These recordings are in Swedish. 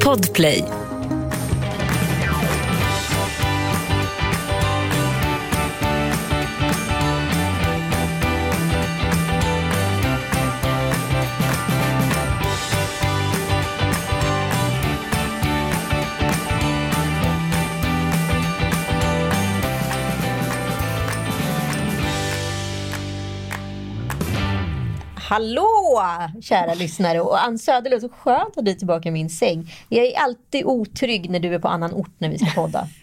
Podplay. Hallå kära lyssnare och Ann Söderlund, så skönt att du är tillbaka i min säng. Jag är alltid otrygg när du är på annan ort när vi ska podda.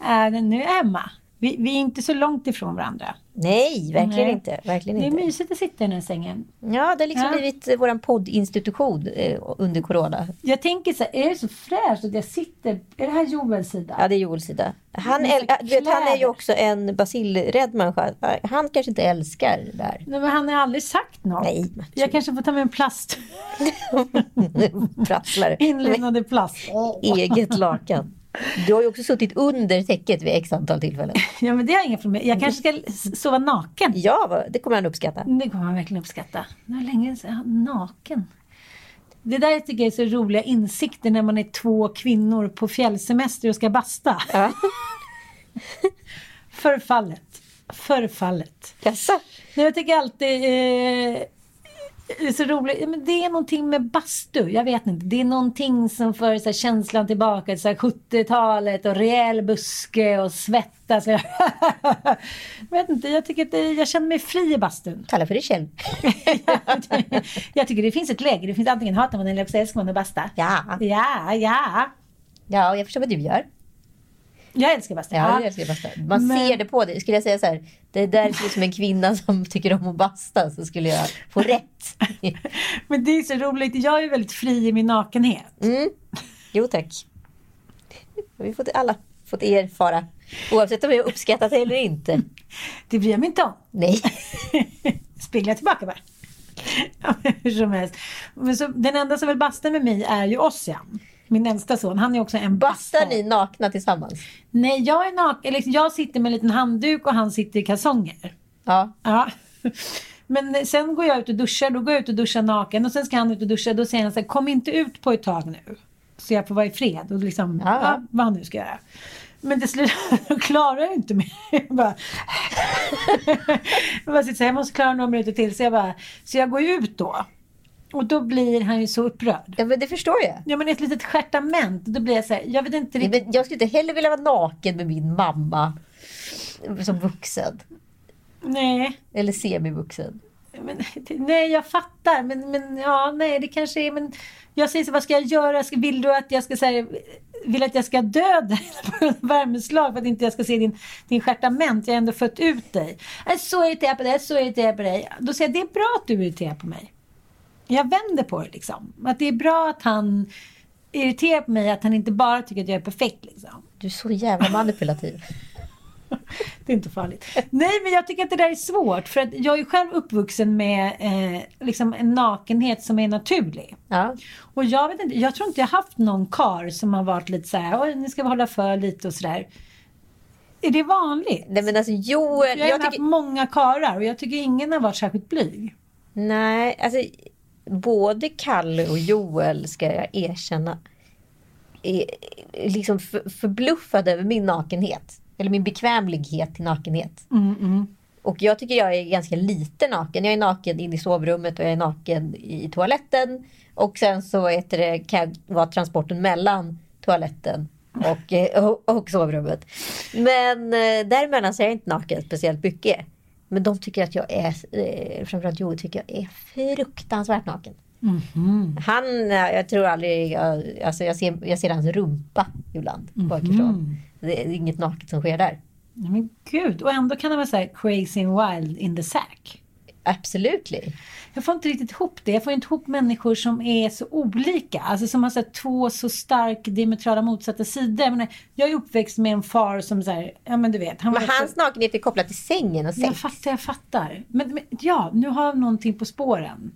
äh, nu Emma. hemma. Vi, vi, är inte så långt ifrån varandra. Nej, verkligen Nej. inte. Verkligen det är inte. mysigt att sitta i den här sängen. Ja, det har liksom ja. blivit eh, vår poddinstitution eh, under corona. Jag tänker så här, är det så fräscht att jag sitter... Är det här Joels sida? Ja, det är Joels sida. Han, är, vet, han är ju också en basilrädd människa. Han kanske inte älskar det där. Nej, men han har aldrig sagt något. Nej, jag kanske får ta med en plast. Prasslar. Inlindad i plast. Eget lakan. Du har ju också suttit under täcket vid x antal tillfällen. Ja, men det har jag inga problem Jag kanske ska sova naken. Ja, det kommer han uppskatta. Det kommer han verkligen uppskatta. Det var länge sedan naken. Det där tycker jag är så roliga insikter när man är två kvinnor på fjällsemester och ska basta. Ja. Förfallet. Förfallet. Jaså? Jag tycker alltid eh, det är så roligt. Men det är någonting med bastu. Jag vet inte. Det är någonting som för så här, känslan tillbaka till 70-talet och rejäl buske och svettas. jag vet inte. Jag tycker att det, jag känner mig fri i bastun. Tala för dig själv. jag tycker det finns ett läge. Det finns antingen hatar man eller också älskar man att basta. Ja. Ja, ja. Ja, och jag förstår vad du gör. Jag älskar basta. Ja, jag älskar basta. Man men... ser det på dig. Skulle jag säga så här, det där är som en kvinna som tycker om att basta så skulle jag få rätt. men det är så roligt. Jag är väldigt fri i min nakenhet. Mm. Jo tack. Vi fått alla fått erfara. Oavsett om jag uppskattat det eller inte. Det bryr jag mig inte om. Nej. Spegla tillbaka bara. Hur som helst. Men så, den enda som vill basta med mig är ju Ossian min äldsta son, han är också en Bastar ni nakna tillsammans? Nej, jag är naken. Liksom, jag sitter med en liten handduk och han sitter i kalsonger. Ja. ja. Men sen går jag ut och duschar, då går jag ut och duschar naken och sen ska han ut och duscha. Då säger han så här, kom inte ut på ett tag nu. Så jag får vara i fred och liksom, ja. Ja, vad han nu ska göra. Men till slut klarar jag inte mer. Jag bara, jag bara sitter så här, jag måste klara några minuter till. Så jag, bara, så jag går ut då. Och då blir han ju så upprörd. Ja, men det förstår jag. Ja, men ett litet stjärtament. Då blir jag så här, jag vet inte riktigt. Men jag skulle inte heller vilja vara naken med min mamma som vuxen. Nej. Eller semivuxen. Men, nej, jag fattar. Men, men ja, nej, det kanske är... Men jag säger så, vad ska jag göra? Vill du att jag ska säga vill att jag ska dö dig på värmeslag för att inte jag ska se din, din stjärtament. Jag har ändå fött ut dig. Jag är så irriterad på dig, jag är så irriterad på dig. Då säger jag, det är bra att du är irriterad på mig jag vänder på det liksom. Att det är bra att han irriterar på mig, att han inte bara tycker att jag är perfekt liksom. Du är så jävla manipulativ. det är inte farligt. Nej, men jag tycker att det där är svårt. För att jag är själv uppvuxen med eh, liksom en nakenhet som är naturlig. Ja. Och jag vet inte, jag tror inte jag haft någon kar som har varit lite så här, oj nu ska vi hålla för lite och sådär. Är det vanligt? Nej men alltså Joel... Jag har jag tycker... haft många karar och jag tycker ingen har varit särskilt blyg. Nej, alltså både Kalle och Joel, ska jag erkänna, är liksom för, förbluffade över min nakenhet. Eller min bekvämlighet till nakenhet. Mm, mm. Och jag tycker jag är ganska lite naken. Jag är naken inne i sovrummet och jag är naken i toaletten. Och sen så heter det, kan jag vara transporten mellan toaletten och, eh, och, och sovrummet. Men eh, däremellan så är jag inte naken speciellt mycket. Men de tycker att jag är, eh, framförallt Joe tycker jag är fruktansvärt naken. Han, eh, jag tror aldrig, jag, alltså jag, ser, jag ser hans rumpa ibland bakifrån. Det är inget naket som sker där. Men gud, och ändå kan han vara så här crazy and wild in the sack. Absolut. Jag får inte riktigt ihop det. Jag får inte ihop människor som är så olika. Alltså som har så två så starkt diametrala motsatta sidor. Jag, menar, jag är uppväxt med en far som så här, ja men du vet. Han Men hans nakenhet är kopplad till sängen och Jag sex. fattar, jag fattar. Men, men ja, nu har jag någonting på spåren.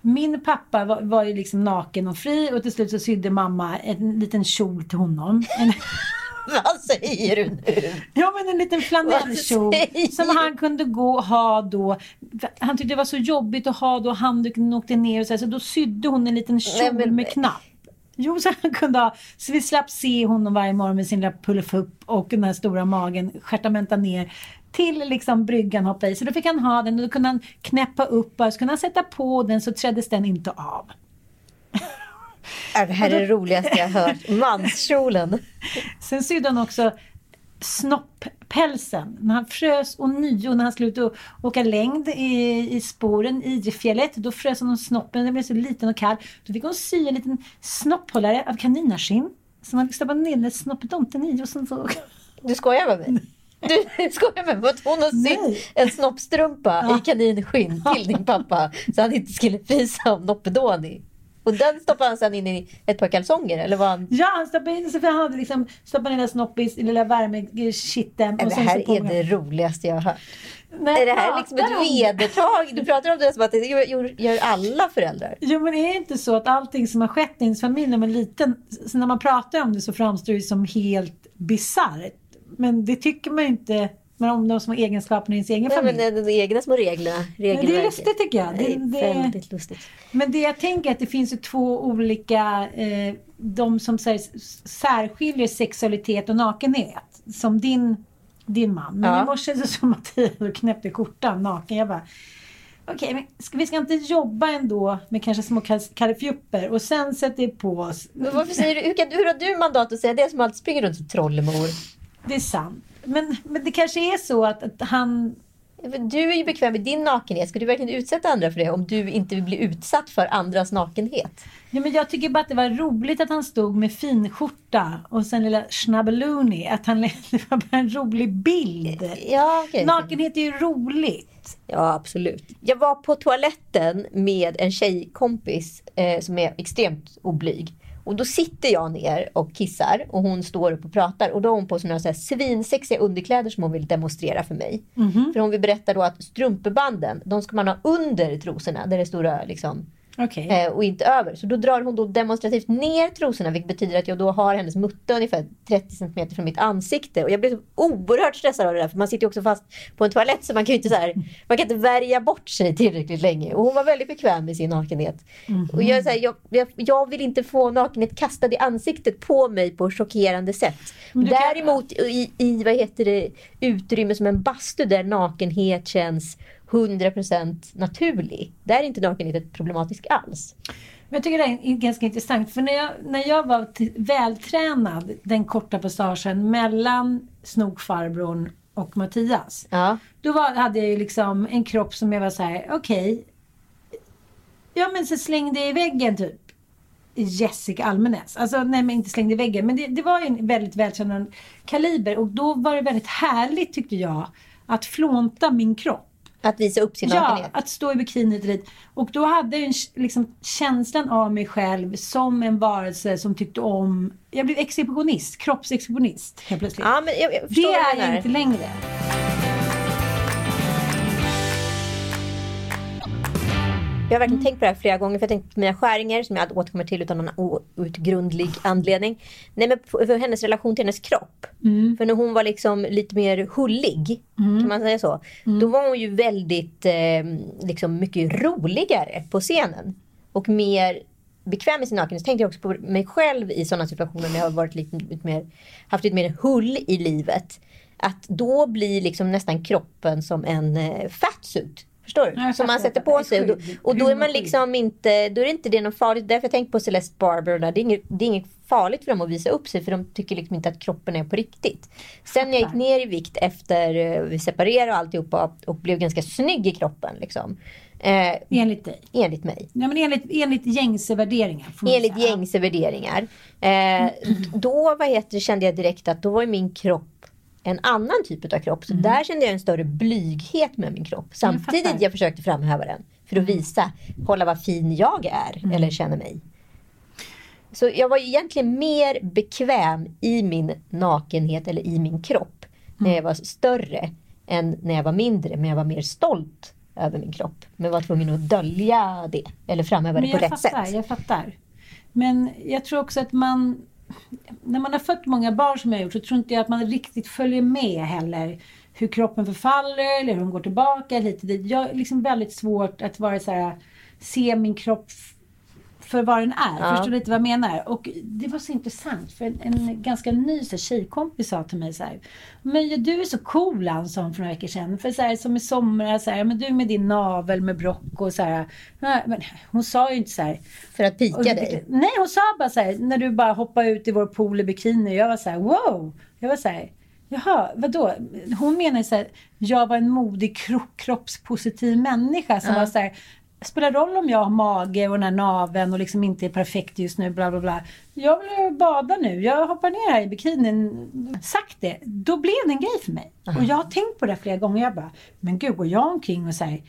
Min pappa var, var ju liksom naken och fri och till slut så sydde mamma en liten kjol till honom. En, Vad säger du nu? ja men en liten flanellkjol som han kunde gå och ha då. Han tyckte det var så jobbigt att ha då handduken åkte ner och så, här, så då sydde hon en liten kjol Nej, men- med knapp. Jo, så han kunde ha, så vi slapp se honom varje morgon med sin lilla pullefupp och den här stora magen stjärtamenta ner till liksom bryggan hoppa i. Så då fick han ha den och då kunde han knäppa upp och så kunde han sätta på den så träddes den inte av. Det här är det roligaste jag har hört. Manskjolen. Sen sydde han också snopppälsen. När han frös och nio när han skulle ut och åka längd i, i spåren i fjället. Då frös han om snoppen, den blev så liten och kall. Då fick hon sy en liten snopphållare av kaninskinn. Som man stoppade ner den snopptomten i och sen så... Du skojar med mig? Du skojar med mig? Att hon har sytt en snoppstrumpa Ja. i kaninskinn till din pappa så han inte skulle fisa om Noppedoni. Och den stoppade han sen in i ett par kalsonger eller var han... Ja, han stoppade in så för han hade liksom stoppat ner snoppis i lilla värmekitteln. Det här är det roligaste jag har hört. Nej, Är det här liksom ett vedertag? Du pratar om det som att det gör, gör alla föräldrar. Jo men är det inte så att allting som har skett i ens familj när man är liten, så när man pratar om det så framstår det som helt bisarrt. Men det tycker man ju inte men om de små egenskaperna i ens egen Nej, familj. men de egna små reglerna, det är lustigt tycker jag. Det Det, är väldigt lustigt. men det jag tänker är att det finns ju två olika, eh, de som här, särskiljer sexualitet och nakenhet. Som din, din man. Men Ja. i morse så såg Mattias och knäppte skjortan naken. Jag bara, okej, men ska, vi ska inte jobba ändå med kanske små kalifjupper och sen sätter vi på oss Men varför säger du, hur, kan, hur har du mandat att säga det som alltid springer runt som trollemor? Det är sant. Men, men det kanske är så att, att han... Du är ju bekväm med din nakenhet. Ska du verkligen utsätta andra för det om du inte vill bli utsatt för andras nakenhet? Ja, men jag tycker bara att det var roligt att han stod med finskjorta och sen lilla Schnabbeluni. Att han, det var bara en rolig bild. Ja, okej. Nakenhet är ju roligt. Ja, absolut. Jag var på toaletten med en tjejkompis eh, som är extremt oblyg. Och då sitter jag ner och kissar och hon står upp och pratar. Och då har hon på sig några så här svinsexiga underkläder som hon vill demonstrera för mig. För hon vill berätta då att strumpebanden, de ska man ha under trosorna. Där det stora liksom Okej. eh, och inte över. Så då drar hon då demonstrativt ner trosorna vilket betyder att jag då har hennes mutta ungefär 30 cm från mitt ansikte. Och jag blir så oerhört stressad av det där för man sitter ju också fast på en toalett så man kan inte, så här, man kan inte värja bort sig tillräckligt länge. Och hon var väldigt bekväm med sin nakenhet. Och jag, så här, jag, jag, jag vill inte få nakenhet kastad i ansiktet på mig på chockerande sätt. Kan- Däremot i, i vad heter det, utrymme som en bastu där nakenhet känns 100% naturlig. Där är inte nakenhet problematisk alls. Men jag tycker det är ganska intressant. För när jag, när jag var vältränad den korta passagen mellan snokfarbrorn och Mattias. Ja. Då var, hade jag ju liksom en kropp som jag var så här: okej. ja men så slängde jag i väggen typ. Jessica Almenäs. Alltså nej men inte slängde i väggen. Men det, det var ju en väldigt välkänd kaliber. Och då var det väldigt härligt tyckte jag. Att flånta min kropp. Att visa upp sin Ja, nakenhet. att stå i bikini dit. Och då hade jag en, liksom, känslan av mig själv som en varelse som tyckte om... Jag blev exhibitionist, kroppsexhibitionist helt plötsligt. Ja, men jag, jag det är jag inte längre. Jag har verkligen tänkt på det här flera gånger. För jag har tänkt på mina skäringar som jag återkommer till utan någon outgrundlig anledning. Nej, men för hennes relation till hennes kropp. För när hon var liksom lite mer hullig, kan man säga så. Då var hon ju väldigt, eh, liksom mycket roligare på scenen. Och mer bekväm med sin nakenhet. Så tänkte jag också på mig själv i sådana situationer när jag har varit lite, lite mer, haft lite mer hull i livet. att då blir liksom nästan kroppen som en eh, fatsuit. Förstår du? Som man sätter på sig. Och då, och då är man liksom inte, då är det inte det något farligt. Därför jag tänker på Celeste Barber och där. Det är, inget, det är inget farligt för dem att visa upp sig för de tycker liksom inte att kroppen är på riktigt. Sen när jag gick ner i vikt efter eh, vi separerade och alltihopa och blev ganska snygg i kroppen. Liksom, eh, Enligt dig. enligt mig. Ja, men enligt, enligt gängse värderingar. Enligt säga. gängse värderingar. Eh, då vad heter, kände jag direkt att då var min kropp en annan typ av kropp. Så där kände jag en större blyghet med min kropp. Samtidigt fattar. jag försökte framhäva den. För att visa, kolla vad fin jag är. Eller känner mig. Så jag var egentligen mer bekväm i min nakenhet eller i min kropp. När jag var större än när jag var mindre. Men jag var mer stolt över min kropp. Men var tvungen att dölja det. Eller framhäva det på jag rätt fattar, sätt. jag fattar. Men jag tror också att man... När man har fött många barn som jag har gjort så tror inte jag att man riktigt följer med heller. Hur kroppen förfaller eller hur de går tillbaka hit och dit. Jag har liksom väldigt svårt att vara så här, se min kropp för vad den är. Ja. Förstår du lite vad jag menar? Och det var så intressant för en, en ganska ny så här, tjejkompis sa till mig så här. Men ja, du är så cool hon för några veckor sedan. För så här, som i somras, så här, men du med din navel med brock och så här. Men hon sa ju inte så här. För att Och pika jag dig. Nej, hon sa bara så här, när du bara hoppade ut i vår pool i bikini. Jag var så här, wow! Jag var så här, jaha, vadå? Hon menar så här, jag var en modig kro- kroppspositiv människa som var så här, spelar roll om jag har mage och den här naveln och liksom inte är perfekt just nu, bla bla bla. Jag vill bada nu, jag hoppar ner här i bikinin. Sagt det, då blev det en grej för mig. Och jag har tänkt på det flera gånger. Jag bara, men gud, går jag omkring och säger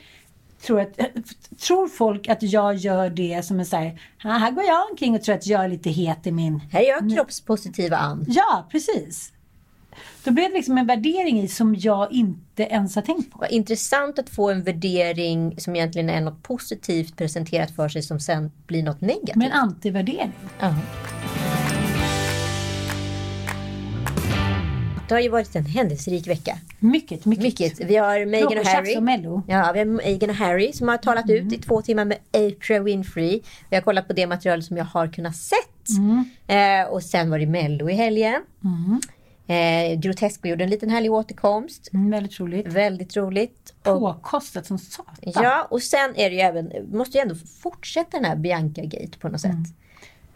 tror, att, tror folk att jag gör det som en så här, "Ah, här går jag omkring och tror att jag är lite het i min... Här är jag kroppspositiva Ann. Ja, precis. Då blev det liksom en värdering i som jag inte ens har tänkt på. Vad intressant att få en värdering som egentligen är något positivt presenterat för sig som sen blir något negativt. Men antivärdering. Ja. Det har ju varit en händelserik vecka. Mycket, mycket. Mycket. Vi har Meghan och Harry. och Mello. Ja, vi har Meghan och Harry som har talat ut i två timmar med Oprah Winfrey. Vi har kollat på det material som jag har kunnat sett. Eh, och sen var det Mello i helgen. Eh, Grotesco gjorde en liten härlig återkomst. Mm, väldigt roligt. Väldigt roligt. Påkostat som satan. ja, och sen är det ju även, måste ju ändå fortsätta den här Bianca-gate på något sätt.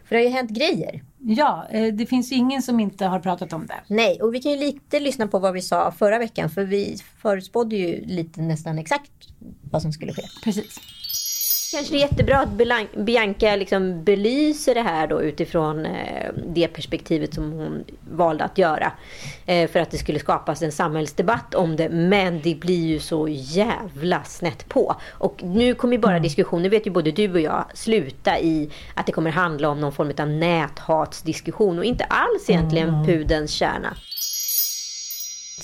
För det har ju hänt grejer. Ja, eh, det finns ju ingen som inte har pratat om det. Nej, och vi kan ju lite lyssna på vad vi sa förra veckan. För vi förutspådde ju lite nästan exakt vad som skulle ske. Precis. Kanske det är jättebra att Bianca liksom belyser det här då utifrån eh, det perspektivet som hon valde att göra. Eh, för att det skulle skapas en samhällsdebatt om det. Men det blir ju så jävla snett på. Och nu kommer ju bara diskussionen, vet ju både du och jag, sluta i att det kommer handla om någon form av näthatsdiskussion och inte alls egentligen pudens kärna.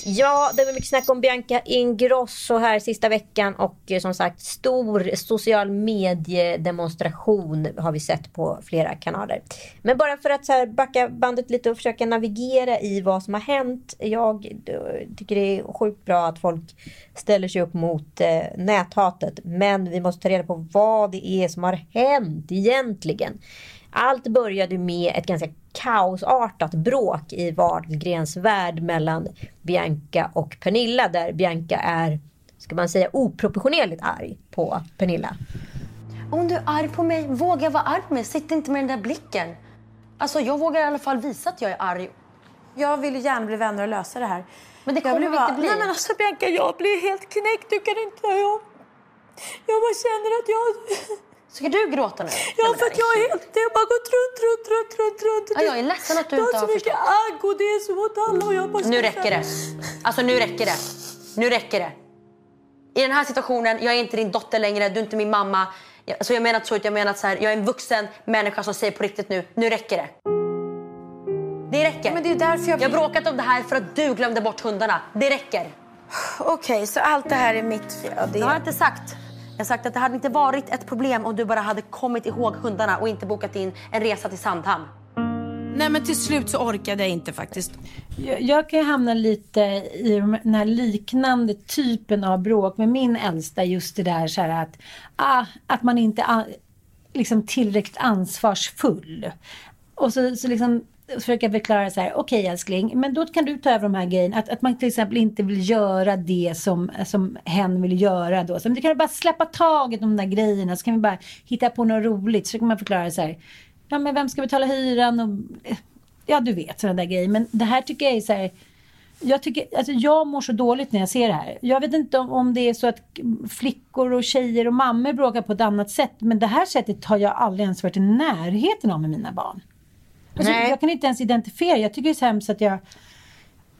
Ja, det var mycket snack om Bianca Ingrosso här sista veckan och eh, som sagt stor social mediedemonstration har vi sett på flera kanaler. Men bara för att så här backa bandet lite och försöka navigera i vad som har hänt. Jag eh, tycker det är sjukt bra att folk ställer sig upp mot eh, näthatet. Men vi måste ta reda på vad det är som har hänt egentligen. Allt började med ett ganska kaosartat bråk i Wahlgrens värld mellan Bianca och Pernilla. Där Bianca är, ska man säga, oproportionerligt arg på Pernilla. Om du är arg på mig, våga vara arg på mig. Sitt inte med den där blicken. Alltså, jag vågar i alla fall visa att jag är arg. Jag vill ju gärna bli vänner och lösa det här. Men det kommer vi bara- inte bli. Nej men alltså Bianca, jag blir helt knäckt. Du kan inte... Jag, jag bara känner att jag... Ska du gråta nu? Ja, för att jag är helt... Det har bara gått runt, runt, runt, runt, runt. Ja, jag är ledsen att du jag inte har så har mycket agg och det är så åt alla och jag bara Nu räcker så det. Alltså nu räcker det. Nu räcker det. I den här situationen, jag är inte din dotter längre, du är inte min mamma. Jag- Alltså jag menar inte så, jag menar att så här, jag är en vuxen människa som säger på riktigt nu, nu räcker det. Det räcker. Men det är därför jag... Jag har bråkat om det här för att du glömde bort hundarna. Det räcker. Okej, så allt det här är mitt fel? Det har jag inte sagt. Jag har sagt att det hade inte varit ett problem om du bara hade kommit ihåg hundarna och inte bokat in en resa till Sandhamn. Nej men till slut så orkade jag inte faktiskt. Jag, jag kan ju hamna lite i den här liknande typen av bråk med min äldsta. Just det där så här att, ah, att man inte är liksom tillräckligt ansvarsfull. Och så, så liksom försöka förklara så här, okej okay, älskling, men då kan du ta över de här grejerna. Att, att man till exempel inte vill göra det som, som hen vill göra då. Så, men du kan bara släppa taget om de där grejerna så kan vi bara hitta på något roligt. Så kan man förklara så här, ja men vem ska betala hyran och eh, ja du vet sådana där grejer. Men det här tycker jag är så här, jag, tycker, alltså jag mår så dåligt när jag ser det här. Jag vet inte om, om det är så att flickor och tjejer och mammor bråkar på ett annat sätt. Men det här sättet har jag aldrig ens varit i närheten av med mina barn. Alltså, jag kan inte ens identifiera. Jag tycker det är så hemskt att jag...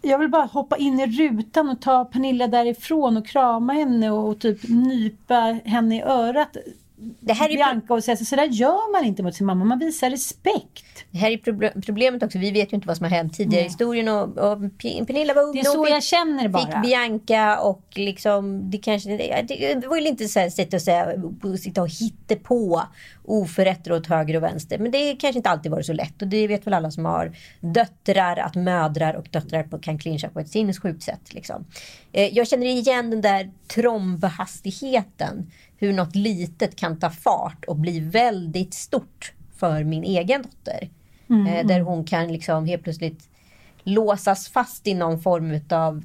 Jag vill bara hoppa in i rutan och ta Pernilla därifrån och krama henne och typ nypa henne i örat det här är Bianca och säga så där gör man inte mot sin mamma. Man visar respekt. Det här är problemet också. Vi vet ju inte vad som har hänt tidigare i historien. Och, och Pernilla var ung. Det är så fick, jag känner bara. Fick Bianca och liksom det kanske. Det, var ju inte så här sitta och säga sitta och hitta på oförrätter åt höger och vänster. Men det kanske inte alltid varit så lätt. Och det vet väl alla som har döttrar att mödrar och döttrar kan clincha på ett sinnessjukt sätt. Liksom. Eh, jag känner igen den där trombhastigheten hur något litet kan ta fart och bli väldigt stort för min egen dotter. Mm. Eh, där hon kan liksom helt plötsligt låsas fast i någon form av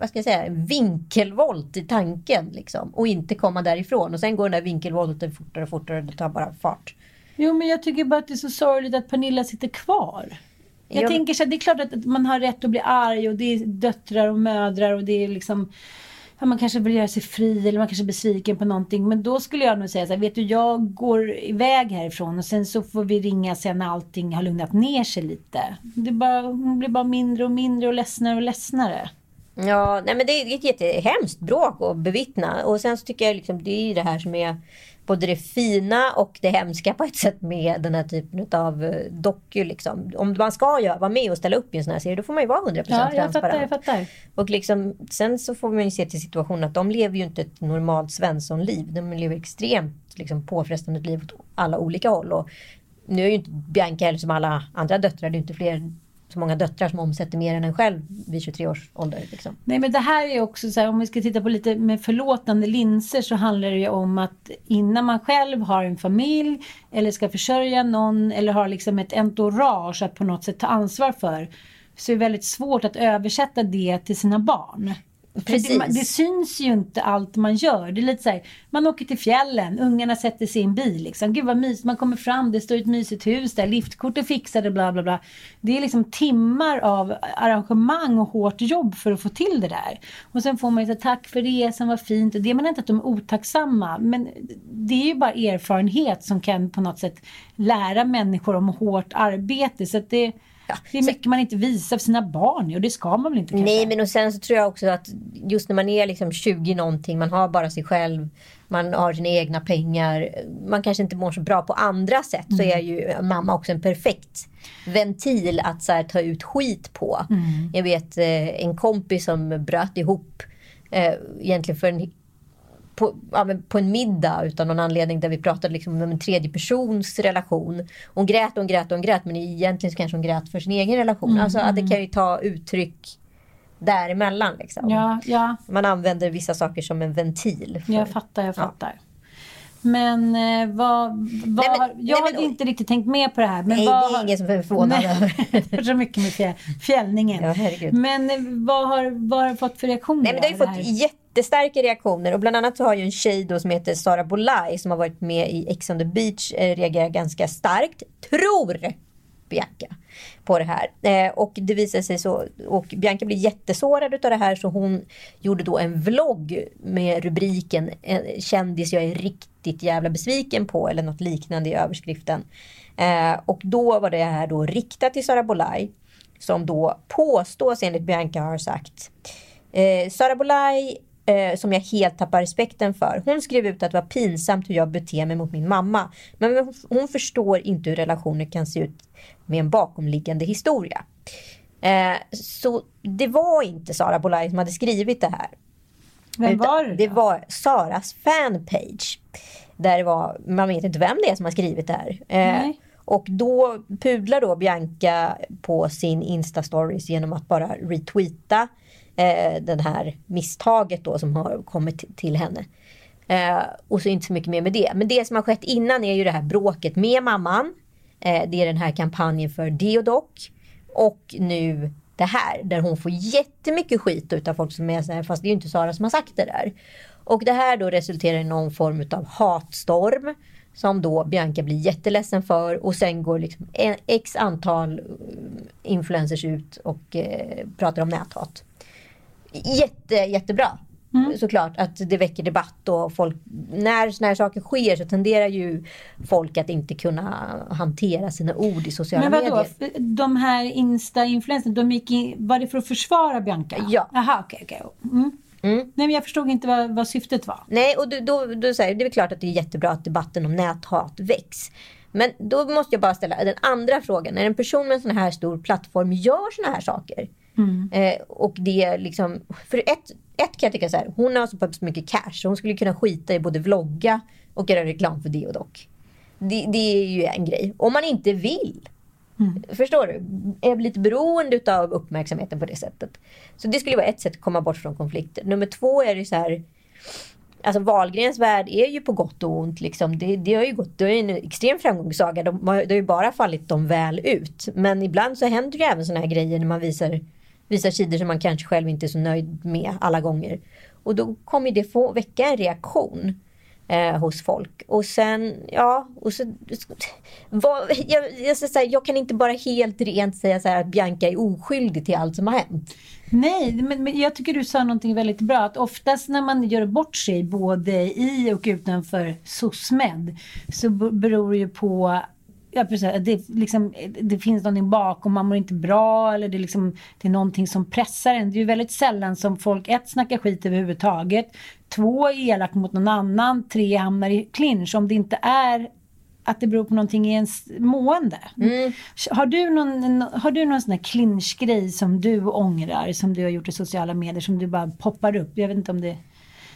vad ska jag säga, vinkelvolt i tanken. Liksom, och inte komma därifrån. Och sen går den där vinkelvolten fortare och fortare och det tar bara fart. Jo men jag tycker bara att det är så sorgligt att Pernilla sitter kvar. Jag, jag tänker så här, det är klart att man har rätt att bli arg och det är döttrar och mödrar och det är liksom man kanske vill göra sig fri eller man kanske är besviken på någonting. Men då skulle jag nog säga så här, vet du jag går iväg härifrån och sen så får vi ringa sen när allting har lugnat ner sig lite. Det bara, hon blir bara mindre och mindre och ledsnare och ledsnare. Ja, nej men det är ett jättehemskt bråk att bevittna. Och sen så tycker jag liksom det är det här som är både det fina och det hemska på ett sätt med den här typen av eh, dockor. Liksom. Om man ska vara med och ställa upp i en sån här serie då får man ju vara 100% ja, transparent. Jag fattar, jag fattar. Och liksom, sen så får man ju se till situationen att de lever ju inte ett normalt svenssonliv. De lever extremt liksom, påfrestande liv åt alla olika håll. Och nu är ju inte Bianca heller som alla andra döttrar. Det är inte fler så många döttrar som omsätter mer än en själv vid 23 års ålder. Liksom. Nej men det här är också så här, om vi ska titta på lite med förlåtande linser så handlar det ju om att innan man själv har en familj eller ska försörja någon eller har liksom ett entourage att på något sätt ta ansvar för så är det väldigt svårt att översätta det till sina barn. Precis. Det, det, syns ju inte allt man gör. Det är lite så här, man åker till fjällen, ungarna sätter sig i en bil. Liksom. Gud vad mysigt, man kommer fram, det står ett mysigt hus där, liftkort är fixade, bla bla bla. Det är liksom timmar av arrangemang och hårt jobb för att få till det där. Och sen får man ju säga tack för resan, vad fint. Det menar inte att de är otacksamma, men det är ju bara erfarenhet som kan på något sätt lära människor om hårt arbete. Så det Ja. Det är mycket man inte visar för sina barn och det ska man väl inte kanske? Nej men och sen så tror jag också att just när man är liksom 20 någonting, man har bara sig själv, man har sina egna pengar, man kanske inte mår så bra på andra sätt mm. så är ju mamma också en perfekt ventil att så här, ta ut skit på. Mm. Jag vet eh, en kompis som bröt ihop eh, egentligen för en på, ja, på en middag utan någon anledning där vi pratade liksom om en tredje persons relation. Hon grät och hon grät och hon grät men egentligen så kanske hon grät för sin egen relation. Mm, alltså att det kan ju ta uttryck däremellan. Liksom. Ja, ja. Man använder vissa saker som en ventil. För, jag fattar, jag fattar. Ja. Men eh, vad, vad nej, men, jag nej, har inte riktigt tänkt med på det här. Men nej, vad, det är ingen som är förvånad över. så mycket med fjäll, fjällningen. Ja, men eh, vad har, vad har du fått för reaktioner? Nej, men det har ju fått jättestarka reaktioner. Och bland annat så har ju en tjej då som heter Sara Bolaj som har varit med i Ex on the beach eh, reagerat ganska starkt. Tror Bianca på det här. Eh, och det visade sig så, och Bianca blev jättesårad utav det här så hon gjorde då en vlogg med rubriken eh, Kändis jag är riktigt jävla besviken på eller något liknande i överskriften. Eh, och då var det här då riktat till Sara Bolaj som då påstås enligt Bianca har sagt eh, Sara Bolaj eh, som jag helt tappar respekten för. Hon skrev ut att det var pinsamt hur jag beter mig mot min mamma. Men hon förstår inte hur relationer kan se ut med en bakomliggande historia. Eh, så det var inte Sara Bolaj som hade skrivit det här. Vem var det? Det var Saras fanpage. Där det var, man vet inte vem det är som har skrivit det här. Eh, och då pudlar då Bianca på sin Insta-stories genom att bara retweeta eh, den här misstaget då som har kommit till henne. Eh, och så inte så mycket mer med det. Men det som har skett innan är ju det här bråket med mamman. Eh, det är den här kampanjen för Deodoc. Och nu det här där hon får jättemycket skit utav folk som är så här, fast det är ju inte Sara som har sagt det där. Och det här då resulterar i någon form av hatstorm som då Bianca blir jätteledsen för och sen går liksom x antal eh, influencers ut och eh, pratar om näthat. Jätte, jättebra. Mm. Såklart att det väcker debatt och folk, när sådana här saker sker så tenderar ju folk att inte kunna hantera sina ord i sociala Men vadå, medier. de här Insta-influencerna, de gick in, var det för att försvara Bianca? Ja. Jaha, okej, okay. Okay. Mm. Mm. Nej, men jag förstod inte vad, vad syftet var. Nej, och då, då, då säger det är klart att det är jättebra att debatten om näthat väcks. Men då måste jag bara ställa den andra frågan. När en person med en sån här stor plattform gör såna här saker. Mm. Eh, och det är liksom, för ett, ett kan jag tycka så här, hon har så pass mycket cash så hon skulle kunna skita i både vlogga och göra reklam för det och dock. Det, det är ju en grej. Om man inte vill. Mm. Förstår du? Är lite beroende av uppmärksamheten på det sättet. Så det skulle vara ett sätt att komma bort från konflikter. Nummer två är det så här. Alltså Wahlgrens värld är ju på gott och ont. Liksom. Det, det har ju gått, det är en extrem framgångssaga. De, det har ju bara fallit dem väl ut. Men ibland så händer det även såna här grejer när man visar, visar sidor som man kanske själv inte är så nöjd med alla gånger. Och då kommer det få väcka en reaktion eh, hos folk. Och sen, ja, och så, vad, jag, jag, så här, jag kan inte bara helt rent säga så här, att Bianca är oskyldig till allt som har hänt. Nej, men, men jag tycker du sa någonting väldigt bra. Att oftast när man gör bort sig både i och utanför SOSMED så beror det ju på Ja, precis. Det, liksom, det finns någonting bakom, man mår inte bra eller det, liksom, det är någonting som pressar en. Det är ju väldigt sällan som folk ett snackar skit överhuvudtaget, två är elak mot någon annan, tre hamnar i clinch. Om det inte är att det beror på någonting i ens mående. Mm. Har du någon, har du någon sån här clinch-grej som du ångrar, som du har gjort i sociala medier, som du bara poppar upp? Jag vet inte om det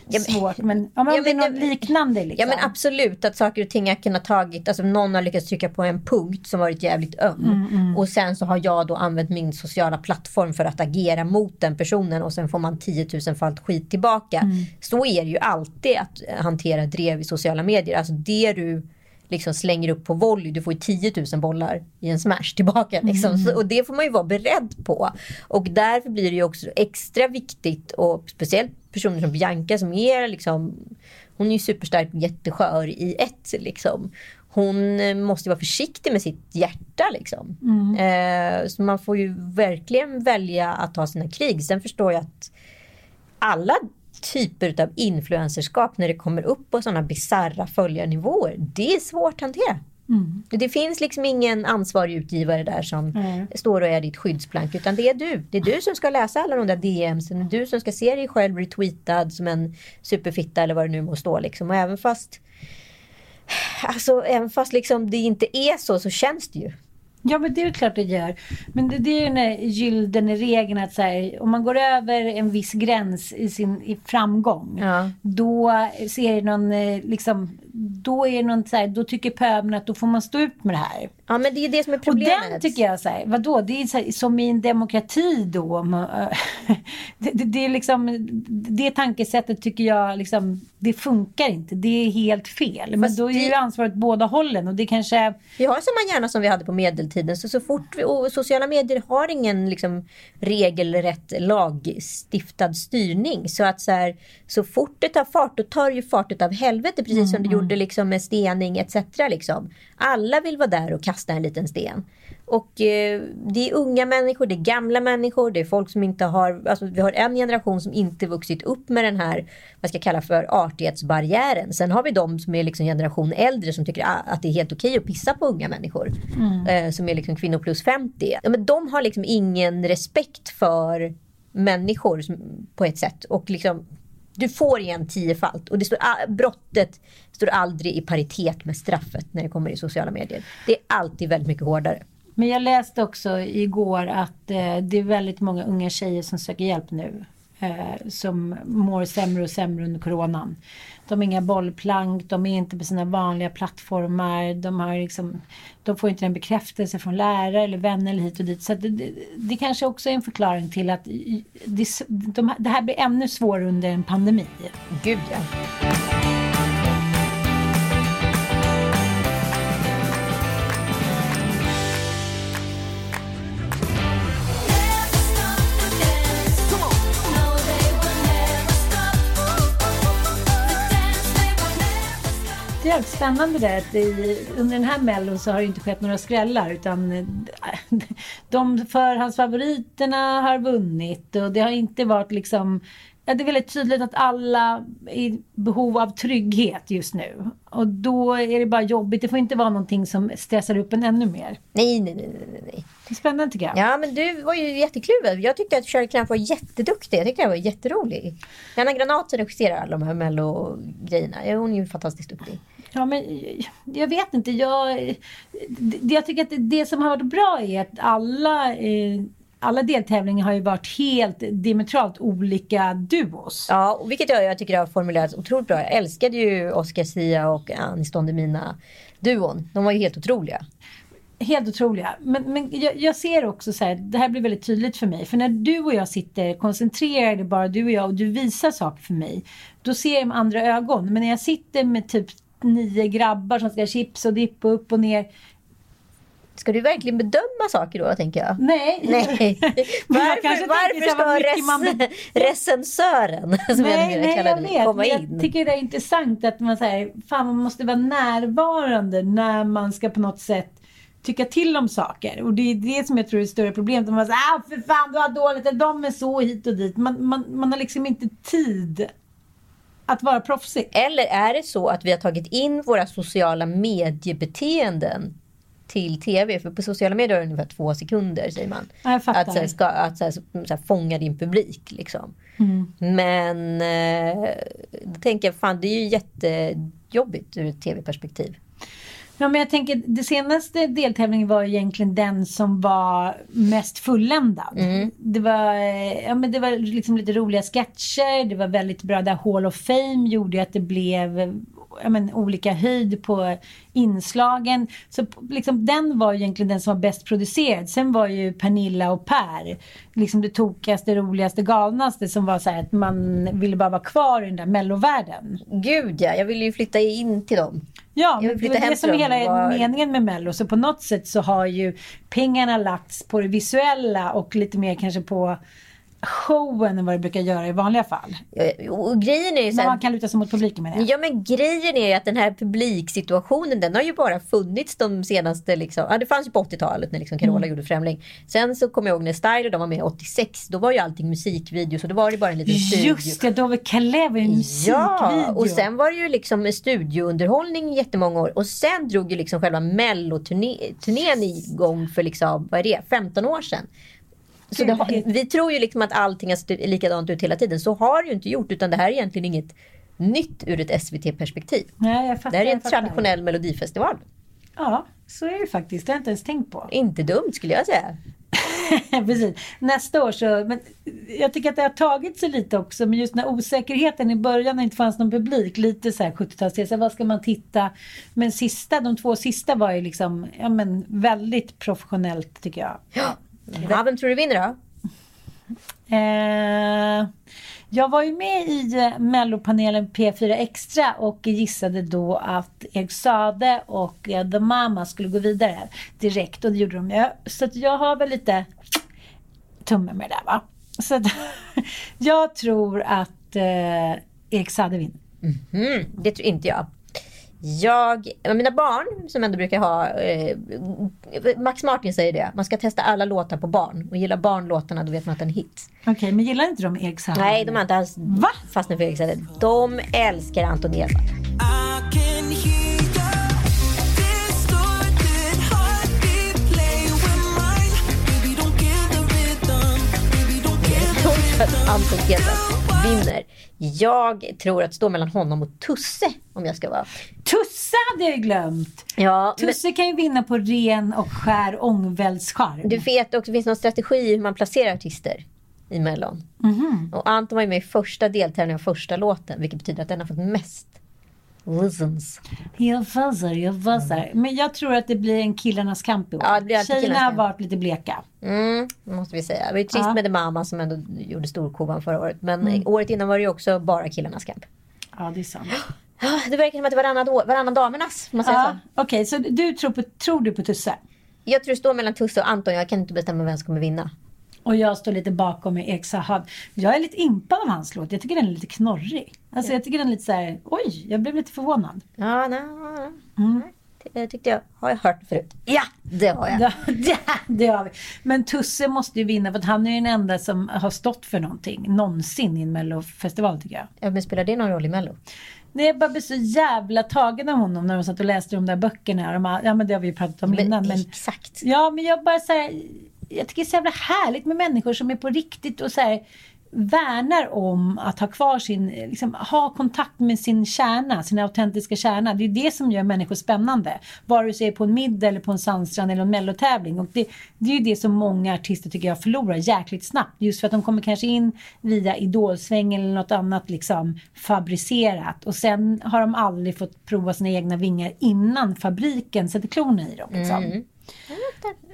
ja, svårt. Men, ja, men ja, det är något liknande. Liksom. Ja men absolut att saker och ting har kunnat tagit, alltså någon har lyckats trycka på en punkt som varit jävligt öm. Mm, mm. Och sen så har jag då använt min sociala plattform för att agera mot den personen och sen får man 10 000 fallt skit tillbaka. Mm. Så är det ju alltid att hantera drev i sociala medier. Alltså det du liksom slänger upp på volley, du får ju 10 000 bollar i en smash tillbaka. Liksom. Mm. Så, och det får man ju vara beredd på. Och därför blir det ju också extra viktigt och speciellt personer som Bianca som är liksom, hon är ju superstark jätteskör i ett liksom. Hon måste vara försiktig med sitt hjärta liksom. Mm. Eh, så man får ju verkligen välja att ta sina krig. Sen förstår jag att alla typer av influencerskap när det kommer upp på sådana bizarra följarnivåer, det är svårt att hantera. Mm. Det finns liksom ingen ansvarig utgivare där som mm. står och är ditt skyddsplank. Utan det är du. Det är du som ska läsa alla de där DMs. Det är du som ska se dig själv retweetad som en superfitta eller vad det nu må stå. Liksom. Och även fast, alltså, även fast liksom det inte är så, så känns det ju. Ja, men det är klart det gör. Men det, det är ju den här gyllene regeln att så här, om man går över en viss gräns i sin i framgång, ja. då ser någon, eh, liksom, då är någon så här, då tycker pöbeln att då får man stå ut med det här. Ja, men det är det som är problemet. Och den tycker jag, så här, vadå, det är här, som i en demokrati då. det, det, det, är liksom, det tankesättet tycker jag, liksom, det funkar inte. Det är helt fel. Fast men då är ju ansvaret båda hållen och det kanske... Vi har samma hjärna som vi hade på medeltiden. Så, så fort vi, och sociala medier har ingen liksom, regelrätt lagstiftad styrning. Så att så, här, så fort det tar fart, då tar det ju fart av helvete. Precis mm, som det mm. Gjorde liksom, med stening etc. Liksom. Alla vill vara där och kasta en liten sten. Och eh, det är unga människor, det är gamla människor, det är folk som inte har... Alltså vi har en generation som inte vuxit upp med den här, vad ska jag kalla för, artighetsbarriären. Sen har vi de som är liksom generation äldre som tycker att det är helt okej att pissa på unga människor. Mm. Eh, som är liksom kvinnor plus 50. Ja, men de har liksom ingen respekt för människor på ett sätt. Och liksom du får igen tiofalt och det står, brottet står aldrig i paritet med straffet när det kommer i sociala medier. Det är alltid väldigt mycket hårdare. Men jag läste också igår att eh, det är väldigt många unga tjejer som söker hjälp nu. Eh, som mår sämre och sämre under coronan. De har inga bollplank, de är inte på sina vanliga plattformar. De, har liksom, de får inte en bekräftelse från lärare eller vänner eller hit och dit. Så det, det, det kanske också är en förklaring till att det, de, det här blir ännu svårare under en pandemi. Gud ja. Jävligt spännande det att under den här mellon så har det inte skett några skrällar utan eh, de förhandsfavoriterna har vunnit och det har inte varit liksom Ja, det är väldigt tydligt att alla är i behov av trygghet just nu. Och då är det bara jobbigt. Det får inte vara någonting som stressar upp en ännu mer. Nej, nej, nej, nej, nej. Det är spännande tycker jag. Ja, men du var ju jättekluven. Jag tyckte att Shirley Clamp var jätteduktig. Jag tyckte det var jätterolig. Hanna Granat som regisserar alla de här mello-grejerna. Hon är ju fantastiskt duktig. Ja, men jag vet inte. Jag, jag tycker att det, som har varit bra är att alla eh, alla deltävlingar har ju varit helt diametralt olika duos. Ja, och vilket jag, jag tycker har formulerats otroligt bra. Jag älskade ju Oscar Sia och Anis Don Demina duon. De var ju helt otroliga. Helt otroliga. Men, men jag, jag ser också så här, det här blir väldigt tydligt för mig. För när du och jag sitter koncentrerade, bara du och jag, och du visar saker för mig. Då ser jag med andra ögon. Men när jag sitter med typ nio grabbar som ska ha chips och dippa upp och ner. Ska du verkligen bedöma saker då, tänker jag? Nej. Nej. varför varför ska res man... recensören, som nej, jag nej, kallar jag vet. komma in? Jag tycker det är intressant att man säger, fan man måste vara närvarande när man ska på något sätt tycka till om saker. Och det är det som jag tror är det större problemet. Man säger, ah för fan du har dåligt, de är så hit och dit. Man, man, man har liksom inte tid att vara proffsig. Eller är det så att vi har tagit in våra sociala mediebeteenden till tv? För på sociala medier är det ungefär två sekunder säger man. Att, så här, ska, att så här, så här, fånga din publik liksom. Mm. Men eh, då tänker jag, fan det är ju jättejobbigt ur ett tv-perspektiv. Ja, men jag tänker, det senaste deltävlingen var egentligen den som var mest fulländad. Det var, eh, ja, men det var liksom lite roliga sketcher, det var väldigt bra. Där Hall of Fame gjorde att det blev eh, men, olika höjd på inslagen. Så liksom, den var egentligen den som var bäst producerad. Sen var ju Pernilla och Per liksom det tokigaste, roligaste, galnaste som var så här att man ville bara vara kvar i den där mellovärlden. Gud ja, jag vill ju flytta in till dem. Ja, men det var hem det som är hela vara- meningen med Mello. Så på något sätt så har ju pengarna lagts på det visuella och lite mer kanske på showen än vad det brukar göra i vanliga fall. Och grejen är ju så här, man kan luta sig mot publiken med det. Ja men grejen är ju att den här publiksituationen den har ju bara funnits de senaste liksom, ja det fanns ju på 80-talet när liksom Carola gjorde Främling. Sen så kommer jag ihåg när Styler de var med 86, då var ju allting musikvideos och då var det bara en liten studio. Just det, Dove Calais var ju musikvideo. Ja, och sen var det ju liksom studiounderhållning jättemånga år. Och sen drog ju liksom själva melloturnén igång för liksom, vad är det, 15 år sedan. Så har, vi tror ju liksom att allting sett likadant ut hela tiden. Så har det ju inte gjort, utan det här är egentligen inget nytt ur ett SVT-perspektiv. Nej, fattar, Det här är en traditionell melodifestival. Ja, så är det faktiskt. Det har jag inte ens tänkt på. Inte dumt skulle jag säga. Precis. Nästa år så... Men jag tycker att det har tagit sig lite också. Men just när osäkerheten i början när det inte fanns någon publik. Lite så här 70-talsstil. Så Vad ska man titta? Men sista, de två sista var ju liksom ja, men väldigt professionellt tycker jag. Ja, vem tror du vinner då? Eh, jag var ju med i mellopanelen P4 Extra och gissade då att Erik Sade och eh, The Mama skulle gå vidare direkt och det gjorde de ju. Så att jag har väl lite tumme med det där va. Så att, jag tror att eh, Erik Sade vinner. Mm, det tror inte jag. Jag, mina barn som ändå brukar ha, eh, Max Martin säger det, man ska testa alla låtar på barn. Och gillar barnlåtarna då vet man att den är hit. Okej, men gillar inte de Erik Sade? Nej, de har inte alls Va? fastnat för Erik Saade. De älskar Anton rhythm. Anton Ewald vinner. Jag tror att det står mellan honom och Tusse om jag ska vara. Tusse hade jag glömt. Ja, men Tusse kan ju vinna på ren och skär ångväldscharm. du vet också, det finns någon strategi hur man placerar artister i Mellon. Mhm. Och Anton var ju med i första deltävlingen av första låten, vilket betyder att den har fått mest listens. Jag fuzzar, jag fuzzar. Men jag tror att det blir en killarnas kamp i år. Ja, det blir alltid Tjejerna har varit lite bleka. Mm, måste vi säga. Det var ju trist Ja. med The Mama som ändå gjorde storkovan förra året. Men Mm. året innan var det ju också bara killarnas kamp. Ja, det är sant. Ja, Det verkar som att det var varannan, år- varannan damernas. Man säga Ja, så? Okej, så du tror, på, tror du på Tusse? Jag tror det står mellan Tusse och Anton. Jag kan inte bestämma vem som kommer vinna. Och jag står lite bakom med Ek Sahad. Jag är lite impad av hans låt. Jag tycker den är lite knorrig. Alltså jag tycker den är lite så här, oj, jag blev lite förvånad. Ja, nej, nej. Det tyckte jag. Har jag hört förut? Ja, det har jag. Ja, det, det har vi. Men Tusse måste ju vinna för att han är den enda som har stått för någonting någonsin i en mellofestival tycker jag. Ja, men spelar det någon roll i Mello? Nej, jag bara blev så jävla tagen av honom när de satt och läste de där böckerna. De har, ja men det har vi ju pratat om innan. Men, Exakt. ja men jag bara så här, jag tycker det är så jävla härligt med människor som är på riktigt och så här, värnar om att ha kvar sin, liksom, ha kontakt med sin kärna, sin autentiska kärna. Det är det som gör människor spännande. Vare sig på en middag eller på en sandstrand eller en mellotävling. Och det, det är ju det som många artister tycker jag förlorar jäkligt snabbt. Just för att de kommer kanske in via Idolsvängen eller något annat liksom fabricerat. Och sen har de aldrig fått prova sina egna vingar innan fabriken sätter klorna i dem. Liksom. Mm.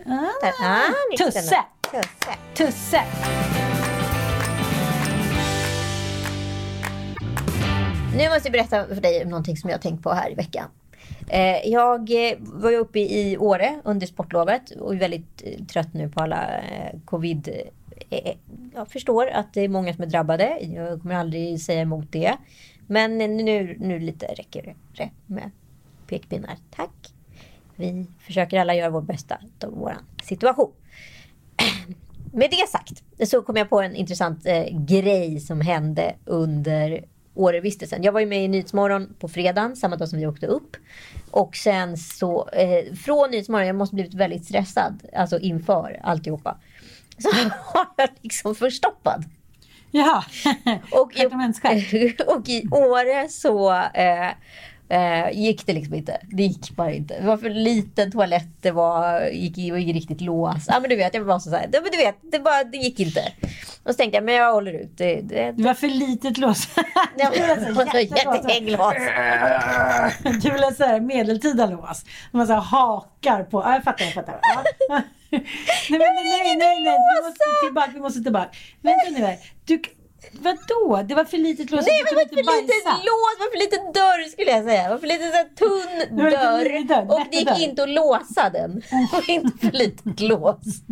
Ah, Ah, Tusse! Tusse. Tusse! Nu måste jag berätta för dig om någonting som jag har tänkt på här i veckan. Eh, Jag eh, var ju uppe i Åre under sportlovet och är väldigt eh, trött nu på alla covid. Jag förstår att det är många som är drabbade. Jag kommer aldrig säga emot det. Men nu, nu lite räcker det med pekpinnar. Tack. Vi försöker alla göra vårt bästa av vår situation. Med det sagt så kom jag på en intressant eh, grej som hände under Årevistelsen. Jag var ju med i Nyhetsmorgon på fredagen, samma dag som vi åkte upp. Och sen så, eh, från Nyhetsmorgon, jag måste blivit väldigt stressad, alltså inför alltihopa. Så har jag liksom förstoppad. Jaha, Och i, och i Åre så eh, eh, gick det liksom inte. Det gick bara inte. Det var för liten toalett, det var, gick, det var inget riktigt lås. Ja men du vet, jag var så här, ja, men du vet, det, bara, det gick inte. Och så tänkte jag, men jag håller ut. Det, det, Det var för litet lås. Ja, men, så här jättelås. jätteglas. Du vill ha så här medeltida lås. Man så här hakar på. Ja, jag fattar, jag fattar. Ja. Nej, men, nej, nej, nej, nej. Vi måste tillbaka, vi måste tillbaka. Vänta nu här. Du, vadå? Det var för litet lås. Nej men det var för litet lås, det var för liten dörr skulle jag säga. Det var för liten så tunn dörr. dörr, och det gick dörr. inte att låsa den. Det var inte för litet lås.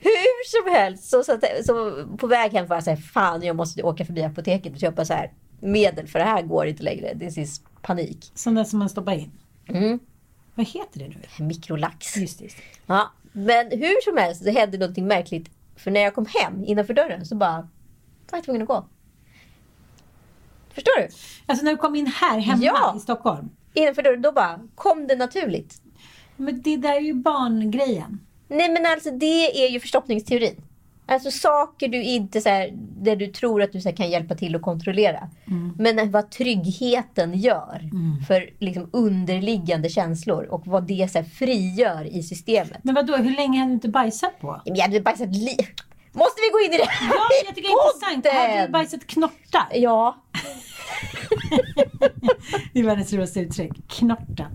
Hur som helst, så, så, så på väg hem var jag såhär, fan jag måste åka förbi apoteket och köpa så här medel för det här går inte längre. Det är panik. Sån där som man stoppar in. Mm. Vad heter det nu? Mikrolax. Just just. Ja, men hur som helst, det hände någonting märkligt. För när jag kom hem innanför dörren så bara var jag tvungen att gå. Förstår du? Alltså när du kom in här hemma Ja. i Stockholm. Innanför dörren, då bara kom det naturligt. Men det där är ju barngrejen. Nej men alltså det är ju förstoppningsteorin. Alltså saker du inte så här, där du tror att du så kan hjälpa till att kontrollera. Men vad tryggheten gör för liksom, underliggande känslor och vad det så här, frigör i systemet. Men vadå, hur länge hade du inte bajsat på? Jag hade bajsat li... Måste vi gå in i det här? Ja, jag tycker det är intressant. Hade du bajsat knortar? Ja, Det är världens roligaste uttryck. Knorta.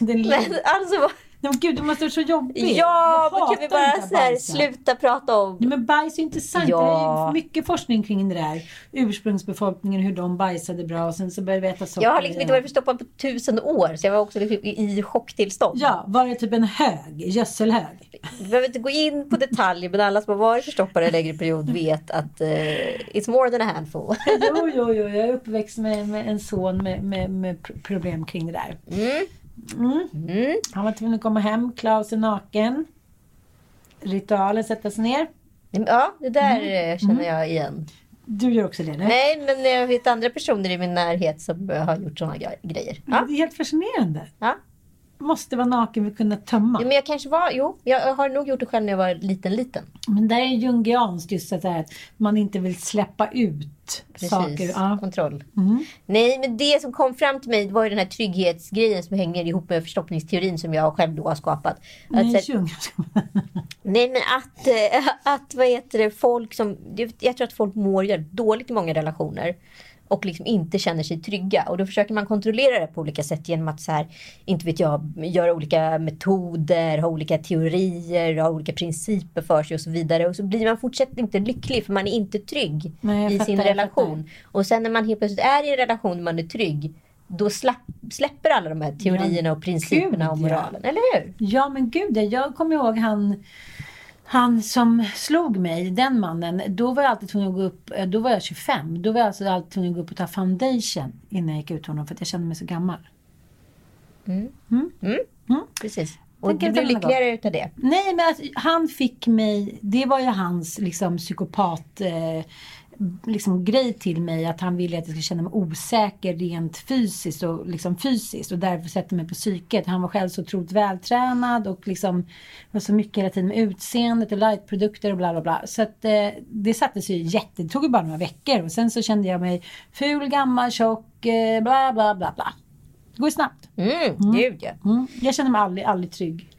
Den men alltså men gud, det måste vara så jobbigt. Ja, Jag men kan vi bara så här, sluta prata om... Nej, men bajs är intressant. Ja. Det är mycket forskning kring det där. Ursprungsbefolkningen, hur de bajsade bra och sen så började vi äta socker. Jag har liksom inte varit förstoppad på tusen år, så jag var också liksom i chocktillstånd. Ja, var det typ en hög? Gödselhög? Vi behöver inte gå in på detaljer, men alla som har varit förstoppade en längre period vet att eh, it's more than a handful. Jo, jo, jo. Jag är uppväxt med, med en son med, med, med pr- problem kring det där. Mm. Mm. Mm. Han var tvungen att komma hem, Klaus är naken. Ritualen, sätta sig ner. Ja, det där Mm. eh, känner jag igen. Du gör också det, eller? Nej, men jag vet andra personer i min närhet som har gjort sådana grejer. Ja. Det är helt fascinerande. Ja. Måste vara naken för att kunna tömma. Ja, Men jag kanske var, jo, jag har nog gjort det själv när jag var liten, liten. Men där är jungianskt just så här att man inte vill släppa ut Precis, saker. Ja. kontroll. Mm. Nej, men det som kom fram till mig var ju den här trygghetsgrejen som hänger ihop med förstoppningsteorin som jag själv då har skapat. Att, Nej, så- Jung. nej, men att, eh, att vad heter det, folk som... Jag tror att folk mår dåligt i många relationer och liksom inte känner sig trygga. Och då försöker man kontrollera det på olika sätt genom att så här, inte vet jag, göra olika metoder, ha olika teorier, ha olika principer för sig och så vidare. Och så blir man fortsatt inte lycklig för man är inte trygg Nej, i sin relation. Och sen när man helt plötsligt är i en relation där man är trygg, då slapp, släpper alla de här teorierna och principerna gud, ja. moralen. Eller hur? Ja men gud, jag kommer ihåg han, han som slog mig, den mannen. Då var jag alltid tvungen att gå upp, eh, då var jag 25. Då var jag alltså alltid tvungen att gå upp och ta foundation innan jag gick ut honom för att jag kände mig så gammal. Precis. Och Tänker du att blir det var lyckligare utav det. Nej men alltså, han fick mig, det var ju hans liksom psykopat eh, liksom grej till mig att han ville att jag skulle känna mig osäker rent fysiskt och liksom fysiskt och därför sätta mig på psyket. Han var själv så otroligt vältränad och liksom var så mycket hela tiden med utseendet och lightprodukter och bla bla bla. Så att eh, det satte sig ju jätte, det tog ju bara några veckor och sen så kände jag mig ful, gammal, tjock, eh, bla bla bla bla. Det går ju snabbt. Mm, Gud ja. Mm. Jag kände mig aldrig, aldrig trygg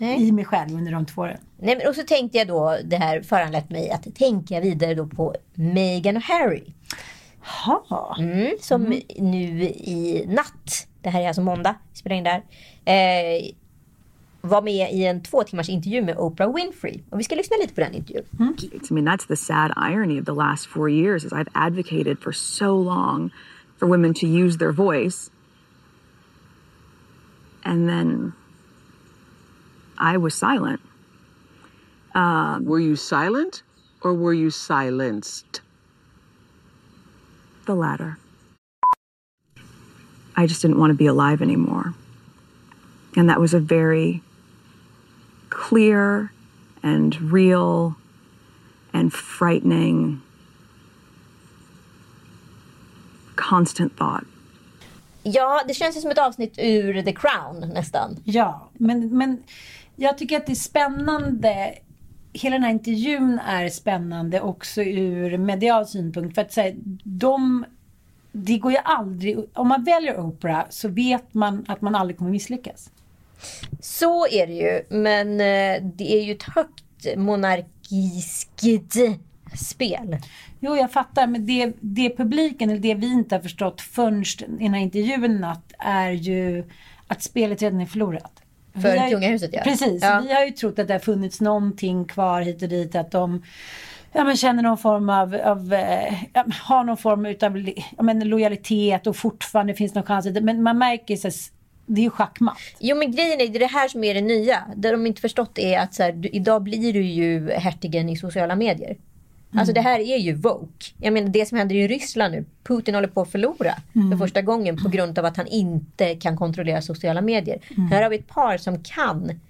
Nej. i mig själv under de två åren. Nej, men och så tänkte jag då, det här föranlett mig att tänka vidare då på Meghan och Harry. Ha. Mm, som nu i natt, det här är alltså måndag, vi spelar in där, eh, var med i en två timmars intervju med Oprah Winfrey. Och vi ska lyssna lite på den intervjun. I mean, that's the sad irony of the last four years is I've advocated for so long for women to use their voice. And then I was silent. Um, were you silent or were you silenced? The latter. I just didn't want to be alive anymore. And that was a very clear and real and frightening constant thought. Ja, det känns ju som ett avsnitt ur The Crown nästan. Ja, men, men jag tycker att det är spännande. Hela den här intervjun är spännande också ur medial synpunkt. För att säga, de, det går ju aldrig, om man väljer Oprah så vet man att man aldrig kommer misslyckas. Så är det ju, men eh, det är ju ett högt monarkiskt spel. Jo, jag fattar, men det, det publiken, eller det vi inte har förstått förrän i den här intervjun natt, är ju att spelet redan är förlorat. För ju- kungahuset, ja. Precis. Ja. Vi har ju trott att det har funnits någonting kvar hit och dit, att de ja, men känner någon form av, av eh, ja, har någon form utav ja, men lojalitet och fortfarande finns någon chans. Men man märker så att det är ju schackmatt. Jo men grejen är, det är det här som är det nya. Det de inte förstått är att så här, du, idag blir du ju hertigen i sociala medier. Alltså det här är ju woke. Jag menar det som händer i Ryssland nu. Putin håller på att förlora för första gången på grund av att han inte kan kontrollera sociala medier. Här har vi ett par som kan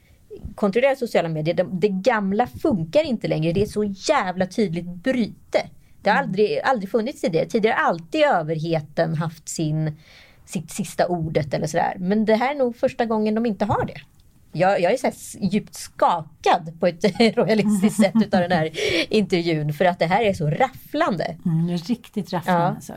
kontrollera sociala medier. Det, det gamla funkar inte längre. Det är så jävla tydligt bryte. Det har aldrig, aldrig funnits tidigare. Tidigare har alltid överheten haft sin, sitt sista ordet eller sådär. Men det här är nog första gången de inte har det. Jag, jag är så djupt skakad på ett royalistiskt sätt utav den här intervjun. För att det här är så rafflande. Mm, riktigt rafflande. Ja. Alltså.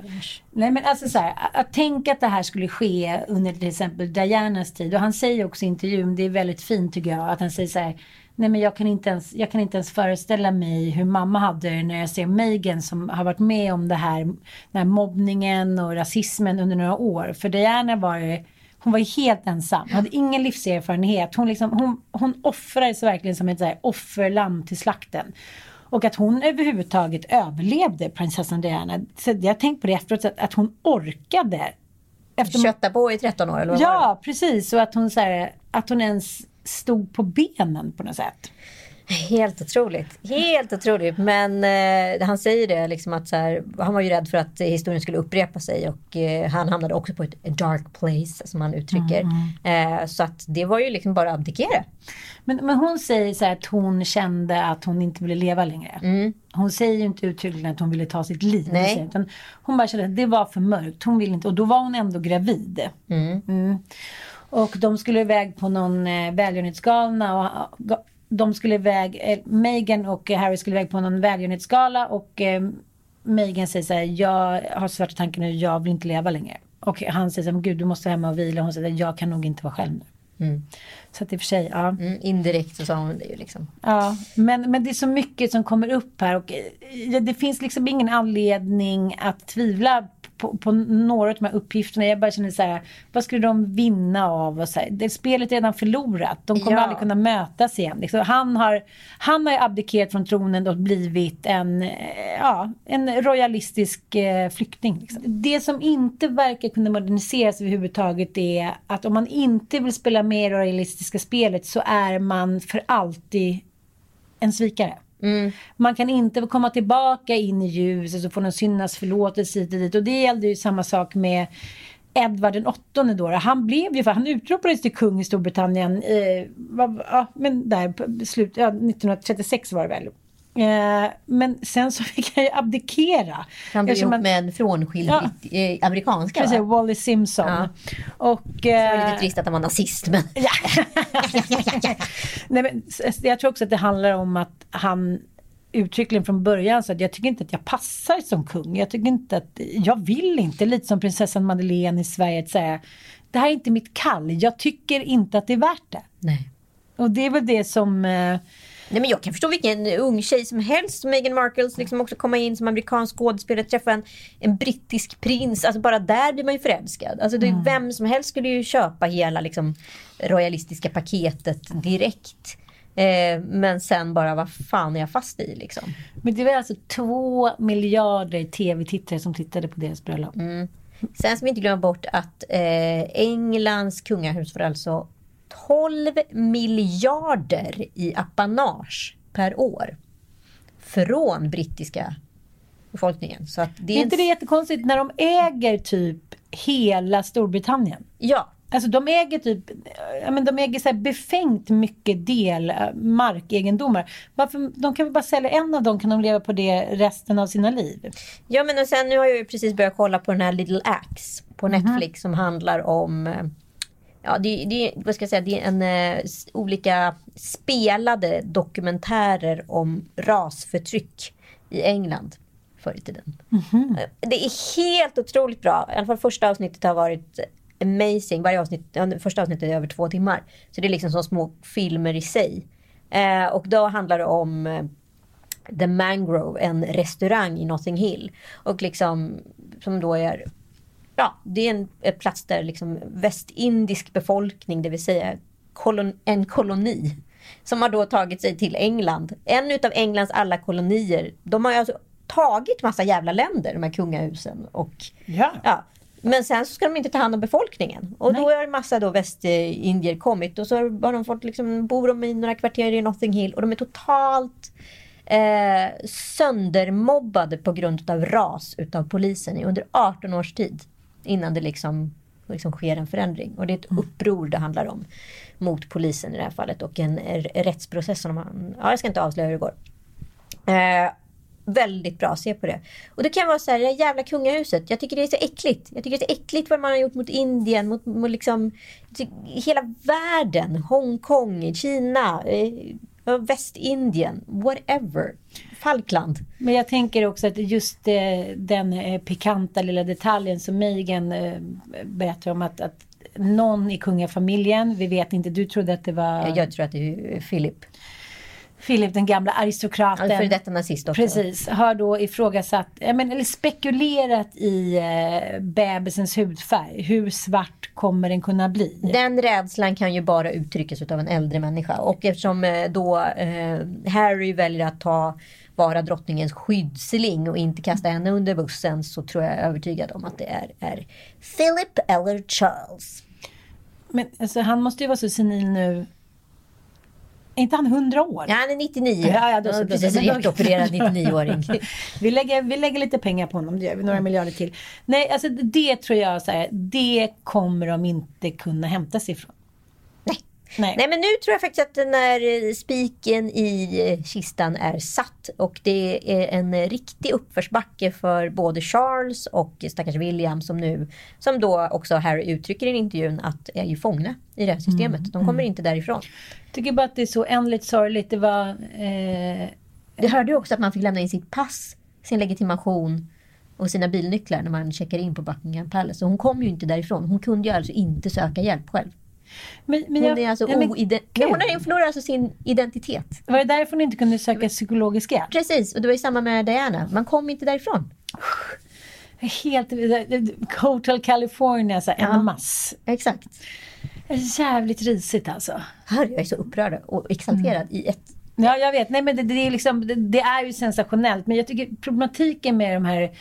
Nej men alltså så här, att, att tänka att det här skulle ske under till exempel Dianas tid. Och han säger också i intervjun, det är väldigt fint tycker jag, att han säger så här. Nej men jag kan inte ens, jag kan inte ens föreställa mig hur mamma hade det när jag ser Megan som har varit med om det här, den här mobbningen och rasismen under några år. För Diana var ju hon var ju helt ensam, hon hade ingen livserfarenhet. Hon, liksom, hon, hon offrades verkligen som ett så här offerlamm till slakten. Och att hon överhuvudtaget överlevde prinsessan Diana. Så jag tänkt på det efteråt, att, att hon orkade. Efter, Kötta på i 13 år eller vad ja, precis. Och att hon, så här, att hon ens stod på benen på något sätt. Helt otroligt. Helt otroligt. Men eh, han säger det liksom att så här, han var ju rädd för att historien skulle upprepa sig och eh, han hamnade också på ett dark place som han uttrycker. Eh, så att det var ju liksom bara att abdikera. Men, men hon säger så här att hon kände att hon inte ville leva längre. Hon säger ju inte uttryckligen att hon ville ta sitt liv. Nej. Utan hon bara kände att det var för mörkt. Hon ville inte, och då var hon ändå gravid. Mm. Och de skulle iväg på någon eh, välgörenhetsgala. Och, eh, de skulle iväg, eh, Meghan och Harry skulle iväg på någon välgörenhetsgala. Och eh, Meghan säger så här, jag har svarta tankar nu, jag vill inte leva längre. Och han säger så här, gud du måste hem och vila. Hon säger, jag kan nog inte vara själv nu. Så att i och för sig, ja. Mm, indirekt så sa hon det ju liksom. Ja, men, men det är så mycket som kommer upp här och eh, det finns liksom ingen anledning att tvivla på, på några av de här uppgifterna. Jag bara känner så här, vad skulle de vinna av? Och så här, det spelet är redan förlorat. De kommer Ja. aldrig kunna mötas igen. Liksom, han, har, han har abdikerat från tronen och blivit en, eh, ja, en royalistisk eh, flykting. Liksom. Det som inte verkar kunna moderniseras överhuvudtaget är att om man inte vill spela med i det royalistiska spelet så är man för alltid en svikare. Mm. Man kan inte komma tillbaka in i ljuset och få någon syndas förlåtelse hit och dit. Och det gällde ju samma sak med Edvard den åttonde då. Han blev ju, för han utropades till kung i Storbritannien, eh, ja, men där på slut, ja, 1936 var det väl. Eh, men sen så fick han ju abdikera. Han blev ihop han- med en frånskild Ja. eh, amerikanska Precis, va? Wally Simpson. Ja. Och, var eh, lite trist att han var nazist men... Nej, men jag tror också att det handlar om att han uttryckligen från början sa att jag tycker inte att jag passar som kung. Jag tycker inte att, jag vill inte, lite som prinsessan Madeleine i Sverige, att säga det här är inte mitt kall. Jag tycker inte att det är värt det. Nej. Och det är väl det som... Nej, men jag kan förstå vilken ung tjej som helst, Meghan Markles, liksom också komma in som amerikansk skådespelare, träffa en, en brittisk prins. Alltså bara där blir man ju förälskad. Alltså det är Mm. Vem som helst skulle ju köpa hela liksom, royalistiska paketet direkt. Eh, men sen bara, vad fan är jag fast i liksom? men det var alltså två miljarder tv-tittare som tittade på deras bröllop. Sen ska vi inte glömma bort att eh, Englands kungahus får alltså 12 miljarder i apanage per år. Från brittiska befolkningen. Så att det är är inte en- det jättekonstigt när de äger typ hela Storbritannien? Ja, Alltså de äger typ, ja men de äger så här befängt mycket del eh, markegendomar. Varför, de kan väl bara sälja en av dem kan de leva på det resten av sina liv. Ja men och sen nu har jag ju precis börjat kolla på den här Little Axe på Netflix som handlar om eh, Ja, det, det, vad ska jag säga, det är en, eh, olika spelade dokumentärer om rasförtryck i England förr i tiden. Eh, Det är helt otroligt bra. I alla fall första avsnittet har varit amazing. Varje avsnitt, ja, första avsnittet är över två timmar. Så det är liksom som små filmer i sig. Eh, och då handlar det om eh, The Mangrove, en restaurang i Notting Hill. Och liksom, som då är, ja, det är en, plats där liksom västindisk befolkning, det vill säga kolon, en koloni, som har då tagit sig till England. En utav Englands alla kolonier, de har ju alltså tagit massa jävla länder, de här kungahusen. Och, Ja. ja. Men sen så ska de inte ta hand om befolkningen. Och då har en massa då västindier kommit och så har de fått liksom, bor de i några kvarter i Notting Hill och de är totalt eh, söndermobbade på grund av ras utav polisen under 18 års tid. Innan det liksom, liksom sker en förändring. Och det är ett uppror det handlar om mot polisen i det här fallet och en rättsprocess som man, ja jag ska inte avslöja hur det går. Eh, väldigt bra, se på det. Och det kan vara så här, det här jävla kungahuset. Jag tycker det är så äckligt. Jag tycker det är så äckligt vad man har gjort mot Indien, mot, mot liksom hela världen. Hongkong, Kina, eh, Västindien, whatever. Falkland. Men jag tänker också att just eh, den eh, pikanta lilla detaljen som Megan eh, berättar om att, att någon i kungafamiljen, vi vet inte, du trodde att det var Jag tror att det är Philip. Philip den gamla aristokraten. Ja, före detta nazist också. Precis, har då ifrågasatt, men, eller spekulerat i eh, bebisens hudfärg. Hur svart kommer den kunna bli? Den rädslan kan ju bara uttryckas av en äldre människa. Och eftersom eh, då eh, Harry väljer att ta vara drottningens skyddsling och inte kasta henne under bussen så tror jag är övertygad om att det är, är Philip eller Charles. Men alltså, han måste ju vara så senil nu. Är inte han 100 år? Ja, han är 99. Ja, ja, då så. precis hjärtopererad 99-åring. vi, lägger, vi lägger lite pengar på honom, det gör vi. Några miljarder till. Nej, alltså det tror jag så här, det kommer de inte kunna hämta sig ifrån. Nej. Nej. Men nu tror jag faktiskt att den här eh, spiken i eh, kistan är satt och det är en riktig uppförsbacke för både Charles och stackars William som nu, som då också Harry uttrycker i intervjun att är ju fångna i det här systemet. De kommer inte därifrån. tycker bara att det är så ändligt sorgligt. Det var... Eh, Det hörde också att man fick lämna in sitt pass, sin legitimation och sina bilnycklar när man checkar in på Buckingham Palace. Så hon kom ju inte därifrån. Hon kunde ju alltså inte söka hjälp själv. Men, men Hon jag- är alltså ja, men gud. hon har förlorat alltså sin identitet. Var det därför hon inte kunde söka psykologisk hjälp? Precis, och det var ju samma med Diana. Man kom inte därifrån. Helt... Hotel California, så här, en Ja. mass. Exakt. Jävligt risigt alltså. Hör, jag är så upprörd och exalterad i ett... Ja, jag vet. Nej, men det, det, är liksom, det, det är ju sensationellt. Men jag tycker problematiken med de här...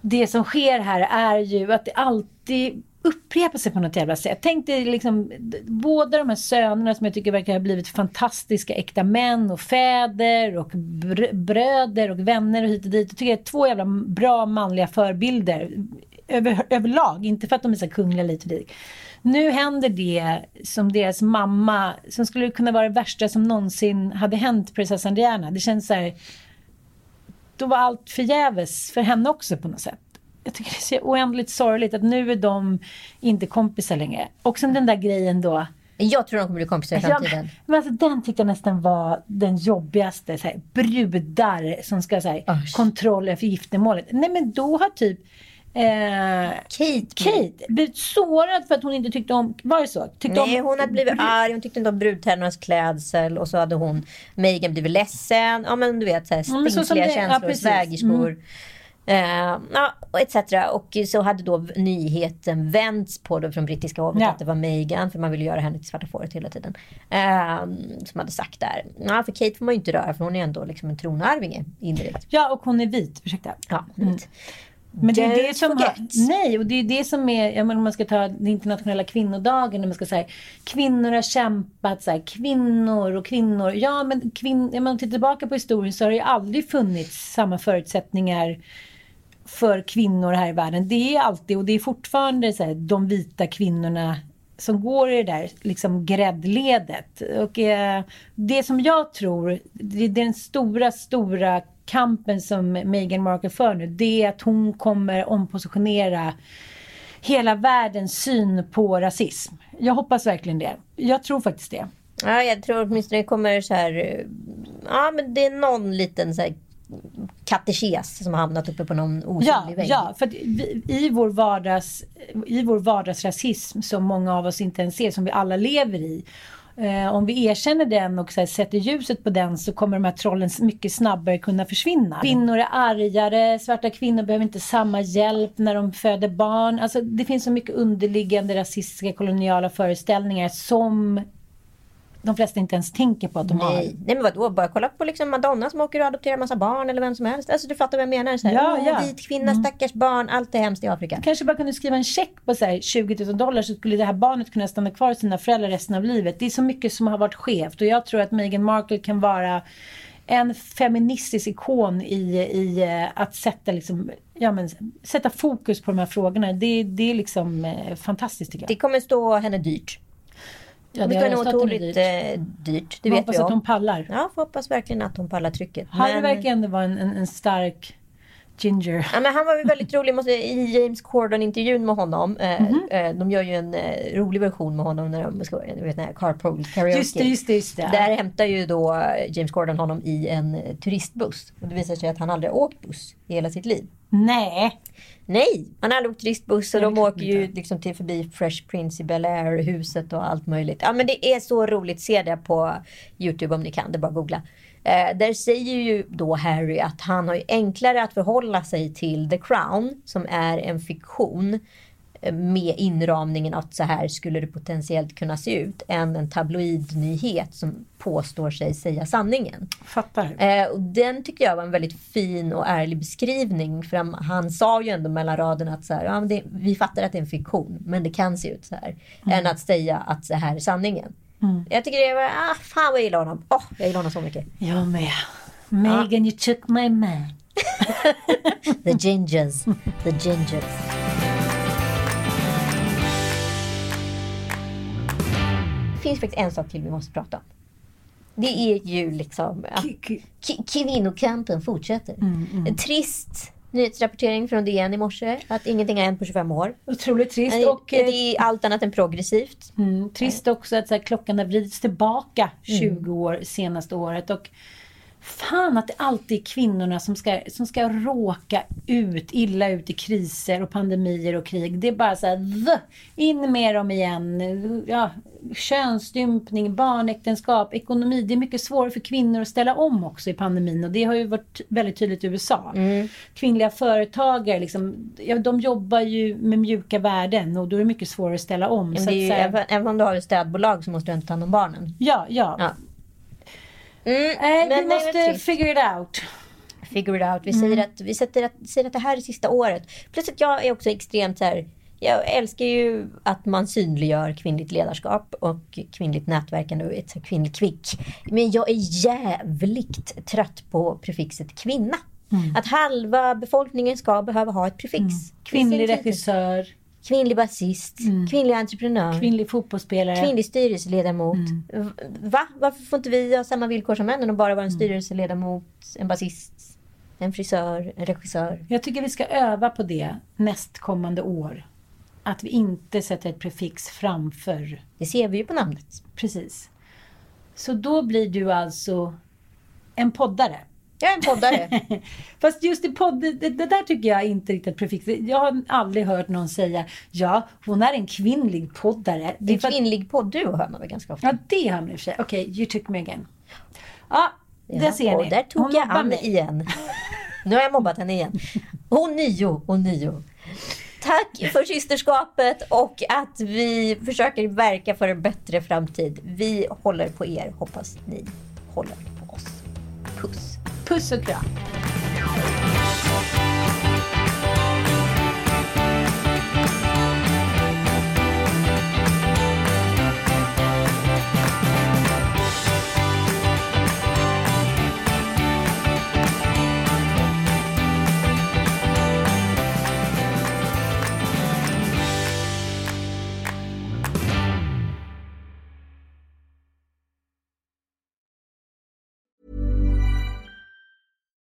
Det som sker här är ju att det alltid upprepa sig på något jävla sätt. Tänk dig liksom båda de här sönerna som jag tycker verkar ha blivit fantastiska äkta män och fäder och br- bröder och vänner och hit och dit. Jag tycker det är två jävla bra manliga förebilder över, överlag. Inte för att de är så kungliga lite och dit. Nu händer det som deras mamma, som skulle kunna vara det värsta som någonsin hade hänt prinsessan Diana. Det känns så här, då var allt förgäves för henne också på något sätt. Jag tycker det är så oändligt sorgligt att nu är de inte kompisar längre. Och sen den där grejen då. Jag tror de kommer bli kompisar i Ja, framtiden. men alltså, den tyckte jag nästan var den jobbigaste. Så här, brudar som ska ha kontroll över giftermålet. Nej men då har typ eh, Kate, Kate blivit sårad för att hon inte tyckte om, var det så? Tyckte Nej, om, hon hade blivit arg, hon tyckte inte om brudtärnornas klädsel och så hade hon, Megan blivit ledsen. Ja men du vet, så här, Ja, men så ja, känslor, precis. svägerskor. Mm. Eh, ja, etc. Och så hade då nyheten vänts på då från brittiska hovet Ja. att det var Meghan, för man ville göra henne till svarta fåret hela tiden. Eh, som hade sagt där. Ja, för Kate får man ju inte röra för hon är ändå liksom en tronarvinge indirekt. Ja, och hon är vit. Ursäkta. Ja, vit. Men det är det som har. Nej, och det är det som är, jag menar, om man ska ta den internationella kvinnodagen, när man ska säga kvinnor har kämpat, så här, kvinnor och kvinnor. Ja, men kvinn, om man tittar tillbaka på historien så har det ju aldrig funnits samma förutsättningar för kvinnor här i världen. Det är alltid, och det är fortfarande så här, de vita kvinnorna som går i det där liksom gräddledet. Och eh, det som jag tror, det är den stora, stora kampen som Meghan Markle för nu, det är att hon kommer ompositionera hela världens syn på rasism. Jag hoppas verkligen det. Jag tror faktiskt det. Ja, jag tror åtminstone det kommer så här... Eh, ja, men det är någon liten så här katekes som har hamnat uppe på någon osynlig Ja, vägg. ja för vi, i, vår vardags, i vår vardagsrasism som många av oss inte ens ser, som vi alla lever i. Eh, om vi erkänner den och här, sätter ljuset på den så kommer de här trollen mycket snabbare kunna försvinna. Kvinnor är argare, svarta kvinnor behöver inte samma hjälp när de föder barn. Alltså, det finns så mycket underliggande rasistiska koloniala föreställningar som de flesta inte ens tänker på att de har. Nej. Nej men vadå, bara kolla på liksom Madonna som åker och adopterar massa barn eller vem som helst. Alltså du fattar vad jag menar. Så här, Ja, "Åh, ja. Vit kvinna, stackars barn, allt är hemskt i Afrika. kanske bara kunde skriva en check på så här 20 000 dollar så skulle det här barnet kunna stanna kvar hos sina föräldrar resten av livet. Det är så mycket som har varit skevt och jag tror att Meghan Markle kan vara en feministisk ikon i, i eh, att sätta, liksom, ja, men, sätta fokus på de här frågorna. Det, det är liksom eh, fantastiskt tycker jag. Det kommer stå henne dyrt. Ja, det kommer nog otroligt dyrt. eh, dyrt. Det vet hoppas vi att om. hon pallar. Ja, får hoppas verkligen att hon pallar trycket. Harry Men- verkar ändå vara en, en, en stark ginger. Ja, men han var ju väldigt rolig måste, i James Corden-intervjun med honom. Eh, Mhm. eh, de gör ju en eh, rolig version med honom när de ska, du vet, den här carpool karaoke. Just det, just det, just det. Där hämtar ju då James Corden honom i en turistbuss. Och det visar sig att han aldrig åkt buss i hela sitt liv. Nej. Nej, han har aldrig åkt turistbuss och de åker ju liksom till förbi Fresh Prince i Bel Air, huset och allt möjligt. Ja men det är så roligt, se det på Youtube om ni kan, det är bara att googla. Eh, där säger ju då Harry att han har ju enklare att förhålla sig till The Crown som är en fiktion eh, med inramningen att så här skulle det potentiellt kunna se ut än en tabloidnyhet som påstår sig säga sanningen. Fattar. Eh, och den tycker jag var en väldigt fin och ärlig beskrivning. För han, han sa ju ändå mellan raderna att så här, ja, det, vi fattar att det är en fiktion, men det kan se ut så här. Mm. Än att säga att det här är sanningen. Mm. Jag tycker det var, ah, fan vad jag gillar honom. Åh, jag gillar honom så mycket. Jag med. Megan, you took my man. The gingers, the gingers. Det finns faktiskt en sak till vi måste prata om. Det är ju liksom att kvinnokampen fortsätter. Mm, En trist nyhetsrapportering från DN i morse att ingenting har hänt på 25 år. Otroligt trist. Och, det eh, är allt annat än progressivt. Mm, trist också att så här, klockan har vridits tillbaka 20 år senaste året. Och Fan att det alltid är kvinnorna som ska, som ska råka ut, illa ut i kriser och pandemier och krig. Det är bara så här, "Vuh! in med dem igen. Ja, könsstympning, barnäktenskap, ekonomi. Det är mycket svårare för kvinnor att ställa om också i pandemin och det har ju varit väldigt tydligt i USA. Kvinnliga företagare, liksom, ja, de jobbar ju med mjuka värden och då är det mycket svårare att ställa om. Men Så det är ju, så här- även, även om du har ett städbolag så måste du inte ta hand om barnen. ja, ja. Ja. Mm, Nej, men vi måste figure it out. figure it out. Vi, säger, att, vi sätter att, säger att det här är sista året. Plus att jag är också extremt så här. Jag älskar ju att man synliggör kvinnligt ledarskap och kvinnligt nätverkande och ett kvinnligt kvick. Men jag är jävligt trött på prefixet kvinna. Att halva befolkningen ska behöva ha ett prefix. Kvinnlig sin titel. regissör, Kvinnlig basist, kvinnlig entreprenör, kvinnlig fotbollsspelare. kvinnlig styrelseledamot. V- Va? Varför får inte vi ha samma villkor som männen och bara vara en styrelseledamot, en basist, en frisör, en regissör? Jag tycker vi ska öva på det nästkommande år. Att vi inte sätter ett prefix framför. Det ser vi ju på namnet. Precis. Så då blir du alltså en poddare. Jag är en poddare. Fast just i podd, det, det där tycker jag inte riktigt prefix. Jag har aldrig hört någon säga ja, hon är en kvinnlig poddare. Det är En för kvinnlig poddduo hör man väl ganska ofta. Ja, det har man i och för sig. Okej, you took me again. Ja, där ser och ni. där tog Hon jag an mig. igen. Nu har jag mobbat henne igen. Och nio, och nio. Tack för systerskapet och att vi försöker verka för en bättre framtid. Vi håller på er. Hoppas ni håller på oss. Puss. Puss och kram.